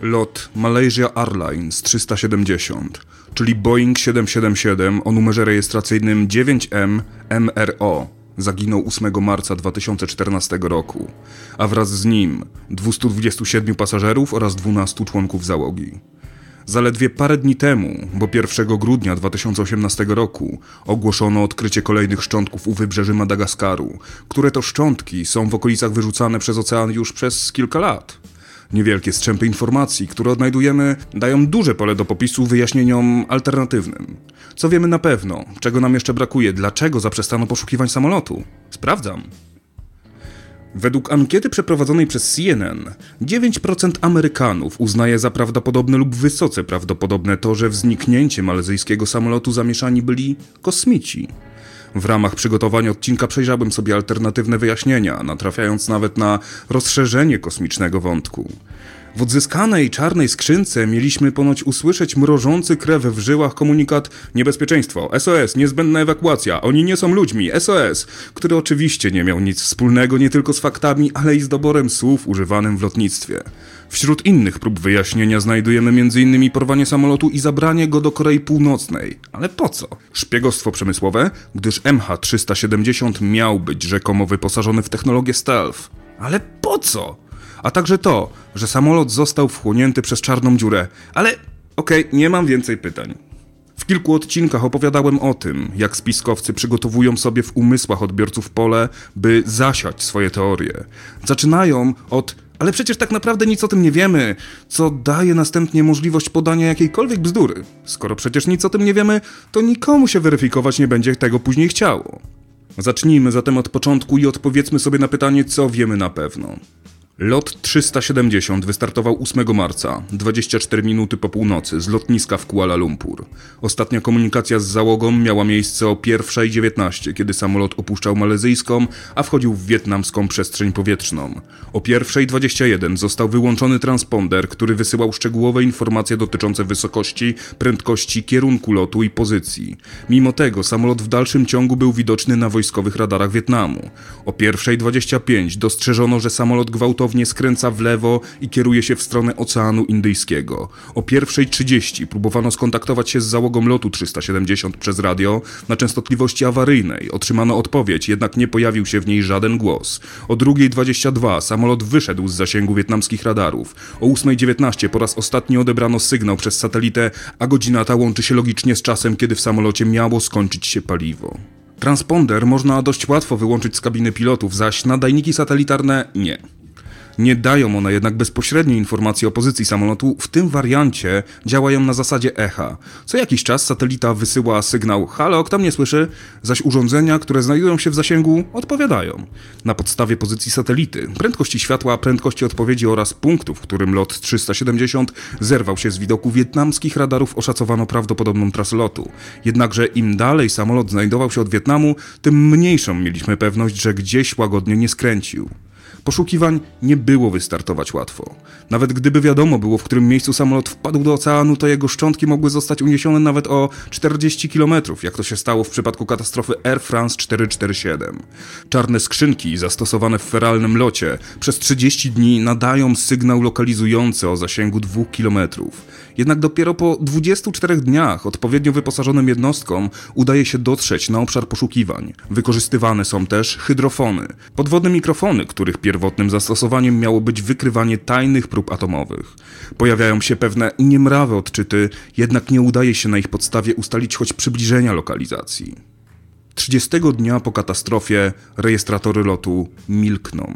Lot Malaysia Airlines 370, czyli Boeing 777 o numerze rejestracyjnym 9M MRO zaginął 8 marca 2014 roku, a wraz z nim 227 pasażerów oraz 12 członków załogi. Zaledwie parę dni temu, bo 1 grudnia 2018 roku, ogłoszono odkrycie kolejnych szczątków u wybrzeży Madagaskaru, które to szczątki są w okolicach wyrzucane przez ocean już przez kilka lat. Niewielkie strzępy informacji, które odnajdujemy, dają duże pole do popisu wyjaśnieniom alternatywnym. Co wiemy na pewno? Czego nam jeszcze brakuje? Dlaczego zaprzestano poszukiwań samolotu? Sprawdzam. Według ankiety przeprowadzonej przez CNN, 9% Amerykanów uznaje za prawdopodobne lub wysoce prawdopodobne to, że w zniknięcie malezyjskiego samolotu zamieszani byli kosmici. W ramach przygotowania odcinka przejrzałem sobie alternatywne wyjaśnienia, natrafiając nawet na rozszerzenie kosmicznego wątku. W odzyskanej czarnej skrzynce mieliśmy ponoć usłyszeć mrożący krew w żyłach komunikat Niebezpieczeństwo, SOS, niezbędna ewakuacja, oni nie są ludźmi, SOS, który oczywiście nie miał nic wspólnego nie tylko z faktami, ale i z doborem słów używanym w lotnictwie. Wśród innych prób wyjaśnienia znajdujemy m.in. porwanie samolotu i zabranie go do Korei Północnej. Ale po co? Szpiegostwo przemysłowe, gdyż MH370 miał być rzekomo wyposażony w technologię stealth. Ale po co? A także to, że samolot został wchłonięty przez czarną dziurę. Ale okej, okay, nie mam więcej pytań. W kilku odcinkach opowiadałem o tym, jak spiskowcy przygotowują sobie w umysłach odbiorców pole, by zasiać swoje teorie. Zaczynają od ale przecież tak naprawdę nic o tym nie wiemy, co daje następnie możliwość podania jakiejkolwiek bzdury. Skoro przecież nic o tym nie wiemy, to nikomu się weryfikować nie będzie tego później chciało. Zacznijmy zatem od początku i odpowiedzmy sobie na pytanie, co wiemy na pewno. Lot 370 wystartował 8 marca, 24 minuty po północy, z lotniska w Kuala Lumpur. Ostatnia komunikacja z załogą miała miejsce o 1.19, kiedy samolot opuszczał malezyjską, a wchodził w wietnamską przestrzeń powietrzną. O 1.21 został wyłączony transponder, który wysyłał szczegółowe informacje dotyczące wysokości, prędkości, kierunku lotu i pozycji. Mimo tego samolot w dalszym ciągu był widoczny na wojskowych radarach Wietnamu. O 1.25 dostrzeżono, że samolot gwałtownie gwałtownie skręca w lewo i kieruje się w stronę Oceanu Indyjskiego. O 1.30 próbowano skontaktować się z załogą lotu 370 przez radio na częstotliwości awaryjnej. Otrzymano odpowiedź, jednak nie pojawił się w niej żaden głos. O 2.22 samolot wyszedł z zasięgu wietnamskich radarów. O 8.19 po raz ostatni odebrano sygnał przez satelitę, a godzina ta łączy się logicznie z czasem, kiedy w samolocie miało skończyć się paliwo. Transponder można dość łatwo wyłączyć z kabiny pilotów, zaś nadajniki satelitarne nie. Nie dają one jednak bezpośredniej informacji o pozycji samolotu, w tym wariancie działają na zasadzie echa. Co jakiś czas satelita wysyła sygnał halo, kto mnie słyszy, zaś urządzenia, które znajdują się w zasięgu, odpowiadają. Na podstawie pozycji satelity, prędkości światła, prędkości odpowiedzi oraz punktu, w którym lot 370 zerwał się z widoku wietnamskich radarów oszacowano prawdopodobną trasę lotu. Jednakże im dalej samolot znajdował się od Wietnamu, tym mniejszą mieliśmy pewność, że gdzieś łagodnie nie skręcił. Poszukiwań nie było wystartować łatwo. Nawet gdyby wiadomo było, w którym miejscu samolot wpadł do oceanu, to jego szczątki mogły zostać uniesione nawet o 40 km, jak to się stało w przypadku katastrofy Air France 447. Czarne skrzynki zastosowane w feralnym locie przez 30 dni nadają sygnał lokalizujący o zasięgu 2 km. Jednak dopiero po 24 dniach odpowiednio wyposażonym jednostkom udaje się dotrzeć na obszar poszukiwań. Wykorzystywane są też hydrofony, podwodne mikrofony, których pierwotnym zastosowaniem miało być wykrywanie tajnych prób atomowych. Pojawiają się pewne niemrawe odczyty, jednak nie udaje się na ich podstawie ustalić choć przybliżenia lokalizacji. 30 dnia po katastrofie rejestratory lotu milkną.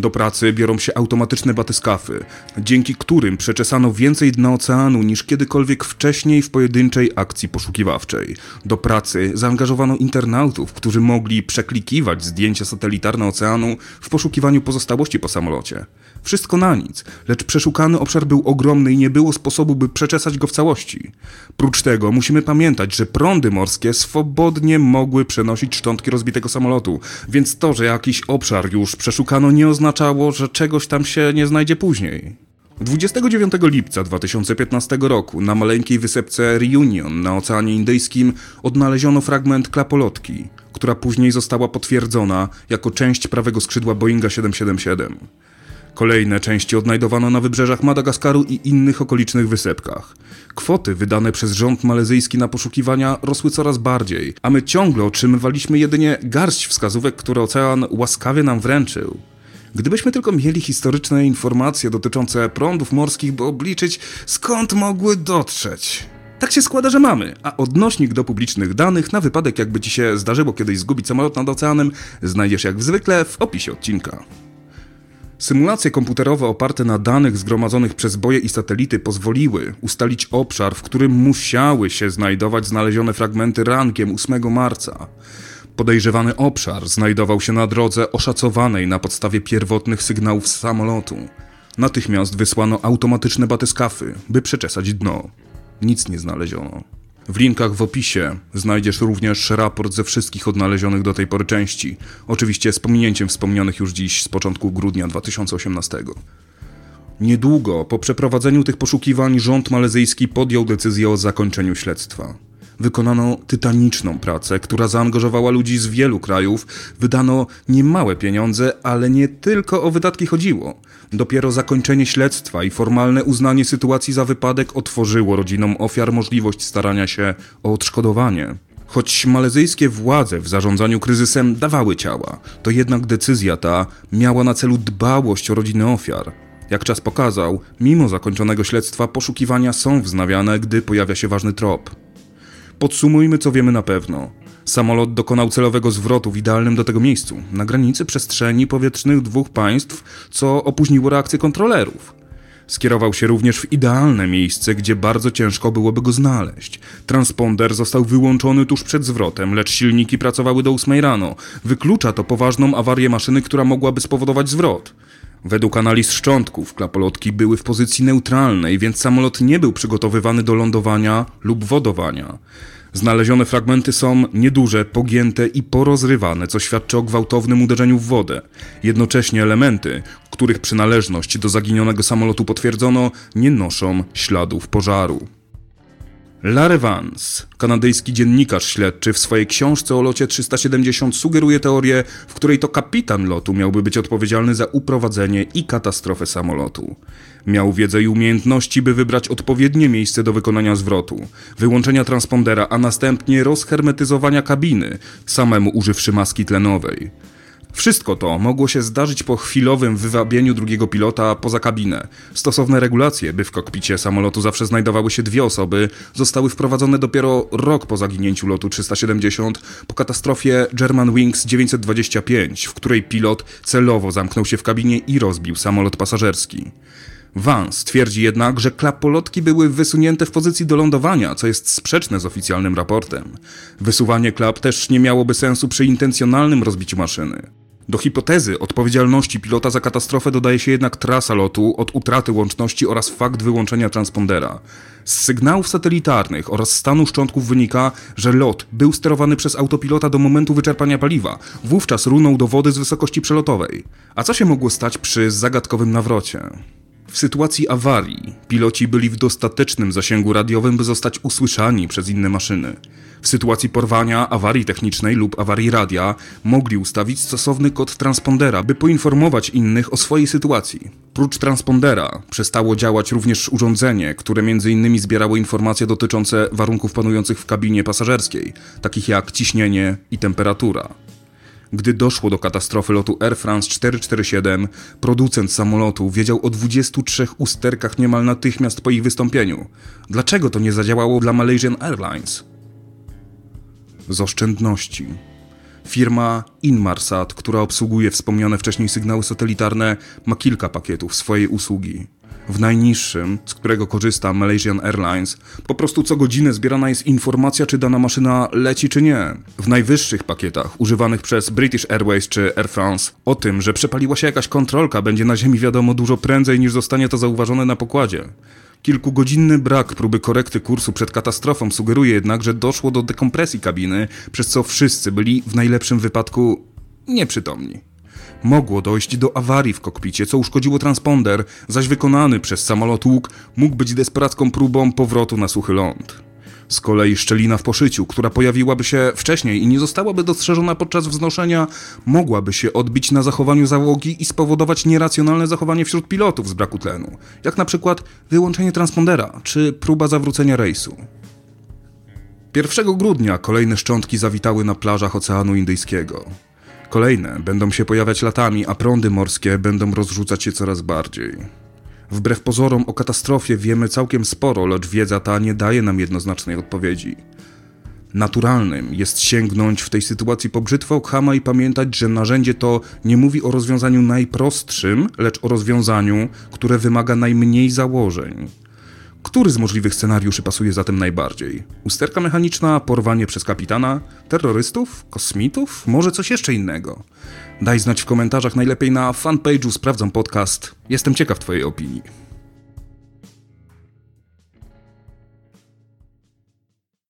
Do pracy biorą się automatyczne batyskafy, dzięki którym przeczesano więcej dna oceanu niż kiedykolwiek wcześniej w pojedynczej akcji poszukiwawczej. Do pracy zaangażowano internautów, którzy mogli przeklikiwać zdjęcia satelitarne oceanu w poszukiwaniu pozostałości po samolocie. Wszystko na nic, lecz przeszukany obszar był ogromny i nie było sposobu, by przeczesać go w całości. Prócz tego musimy pamiętać, że prądy morskie swobodnie mogły przenosić szczątki rozbitego samolotu, więc to, że jakiś obszar już przeszukano nie oznaczało, że czegoś tam się nie znajdzie później. 29 lipca 2015 roku na maleńkiej wysepce Reunion na Oceanie Indyjskim odnaleziono fragment klapolotki, która później została potwierdzona jako część prawego skrzydła Boeinga 777. Kolejne części odnajdowano na wybrzeżach Madagaskaru i innych okolicznych wysepkach. Kwoty wydane przez rząd malezyjski na poszukiwania rosły coraz bardziej, a my ciągle otrzymywaliśmy jedynie garść wskazówek, które ocean łaskawie nam wręczył. Gdybyśmy tylko mieli historyczne informacje dotyczące prądów morskich, by obliczyć skąd mogły dotrzeć. Tak się składa, że mamy, a odnośnik do publicznych danych na wypadek jakby ci się zdarzyło kiedyś zgubić samolot nad oceanem znajdziesz jak zwykle w opisie odcinka. Symulacje komputerowe oparte na danych zgromadzonych przez boje i satelity pozwoliły ustalić obszar, w którym musiały się znajdować znalezione fragmenty rankiem 8 marca. Podejrzewany obszar znajdował się na drodze oszacowanej na podstawie pierwotnych sygnałów z samolotu. Natychmiast wysłano automatyczne batyskafy, by przeczesać dno. Nic nie znaleziono. W linkach w opisie znajdziesz również raport ze wszystkich odnalezionych do tej pory części, oczywiście z pominięciem wspomnianych już dziś z początku grudnia 2018. Niedługo po przeprowadzeniu tych poszukiwań rząd malezyjski podjął decyzję o zakończeniu śledztwa. Wykonano tytaniczną pracę, która zaangażowała ludzi z wielu krajów, wydano niemałe pieniądze, ale nie tylko o wydatki chodziło. Dopiero zakończenie śledztwa i formalne uznanie sytuacji za wypadek otworzyło rodzinom ofiar możliwość starania się o odszkodowanie. Choć malezyjskie władze w zarządzaniu kryzysem dawały ciała, to jednak decyzja ta miała na celu dbałość o rodziny ofiar. Jak czas pokazał, mimo zakończonego śledztwa poszukiwania są wznawiane, gdy pojawia się ważny trop. Podsumujmy, co wiemy na pewno. Samolot dokonał celowego zwrotu w idealnym do tego miejscu, na granicy przestrzeni powietrznych dwóch państw, co opóźniło reakcję kontrolerów. Skierował się również w idealne miejsce, gdzie bardzo ciężko byłoby go znaleźć. Transponder został wyłączony tuż przed zwrotem, lecz silniki pracowały do 8 rano. Wyklucza to poważną awarię maszyny, która mogłaby spowodować zwrot. Według analiz szczątków klapolotki były w pozycji neutralnej, więc samolot nie był przygotowywany do lądowania lub wodowania. Znalezione fragmenty są nieduże, pogięte i porozrywane, co świadczy o gwałtownym uderzeniu w wodę. Jednocześnie elementy, których przynależność do zaginionego samolotu potwierdzono, nie noszą śladów pożaru. Larry Vance, kanadyjski dziennikarz śledczy, w swojej książce o locie 370 sugeruje teorię, w której to kapitan lotu miałby być odpowiedzialny za uprowadzenie i katastrofę samolotu. Miał wiedzę i umiejętności, by wybrać odpowiednie miejsce do wykonania zwrotu, wyłączenia transpondera, a następnie rozhermetyzowania kabiny, samemu używszy maski tlenowej. Wszystko to mogło się zdarzyć po chwilowym wywabieniu drugiego pilota poza kabinę. Stosowne regulacje, by w kokpicie samolotu zawsze znajdowały się dwie osoby, zostały wprowadzone dopiero rok po zaginięciu lotu 370 po katastrofie Germanwings 925, w której pilot celowo zamknął się w kabinie i rozbił samolot pasażerski. Vance twierdzi jednak, że klapolotki były wysunięte w pozycji do lądowania, co jest sprzeczne z oficjalnym raportem. Wysuwanie klap też nie miałoby sensu przy intencjonalnym rozbiciu maszyny. Do hipotezy odpowiedzialności pilota za katastrofę dodaje się jednak trasa lotu od utraty łączności oraz fakt wyłączenia transpondera. Z sygnałów satelitarnych oraz stanu szczątków wynika, że lot był sterowany przez autopilota do momentu wyczerpania paliwa. Wówczas runął do wody z wysokości przelotowej. A co się mogło stać przy zagadkowym nawrocie? W sytuacji awarii piloci byli w dostatecznym zasięgu radiowym, by zostać usłyszani przez inne maszyny. W sytuacji porwania, awarii technicznej lub awarii radia mogli ustawić stosowny kod transpondera, by poinformować innych o swojej sytuacji. Prócz transpondera przestało działać również urządzenie, które m.in. zbierało informacje dotyczące warunków panujących w kabinie pasażerskiej, takich jak ciśnienie i temperatura. Gdy doszło do katastrofy lotu Air France 447, producent samolotu wiedział o 23 usterkach niemal natychmiast po ich wystąpieniu. Dlaczego to nie zadziałało dla Malaysian Airlines? Z oszczędności. Firma Inmarsat, która obsługuje wspomniane wcześniej sygnały satelitarne, ma kilka pakietów swojej usługi. W najniższym, z którego korzysta Malaysian Airlines, po prostu co godzinę zbierana jest informacja, czy dana maszyna leci, czy nie. W najwyższych pakietach, używanych przez British Airways czy Air France, o tym, że przepaliła się jakaś kontrolka, będzie na Ziemi wiadomo dużo prędzej niż zostanie to zauważone na pokładzie. Kilkugodzinny brak próby korekty kursu przed katastrofą sugeruje jednak, że doszło do dekompresji kabiny, przez co wszyscy byli w najlepszym wypadku nieprzytomni. Mogło dojść do awarii w kokpicie, co uszkodziło transponder, zaś wykonany przez samolot łuk mógł być desperacką próbą powrotu na suchy ląd. Z kolei szczelina w poszyciu, która pojawiłaby się wcześniej i nie zostałaby dostrzeżona podczas wznoszenia, mogłaby się odbić na zachowaniu załogi i spowodować nieracjonalne zachowanie wśród pilotów z braku tlenu, jak na przykład wyłączenie transpondera czy próba zawrócenia rejsu. 1 grudnia kolejne szczątki zawitały na plażach Oceanu Indyjskiego. Kolejne będą się pojawiać latami, a prądy morskie będą rozrzucać się coraz bardziej. Wbrew pozorom o katastrofie wiemy całkiem sporo, lecz wiedza ta nie daje nam jednoznacznej odpowiedzi. Naturalnym jest sięgnąć w tej sytuacji po brzytwę Okhama i pamiętać, że narzędzie to nie mówi o rozwiązaniu najprostszym, lecz o rozwiązaniu, które wymaga najmniej założeń. Który z możliwych scenariuszy pasuje zatem najbardziej? Usterka mechaniczna, porwanie przez kapitana, terrorystów, kosmitów, może coś jeszcze innego? Daj znać w komentarzach, najlepiej na fanpage'u Sprawdzam Podcast. Jestem ciekaw Twojej opinii.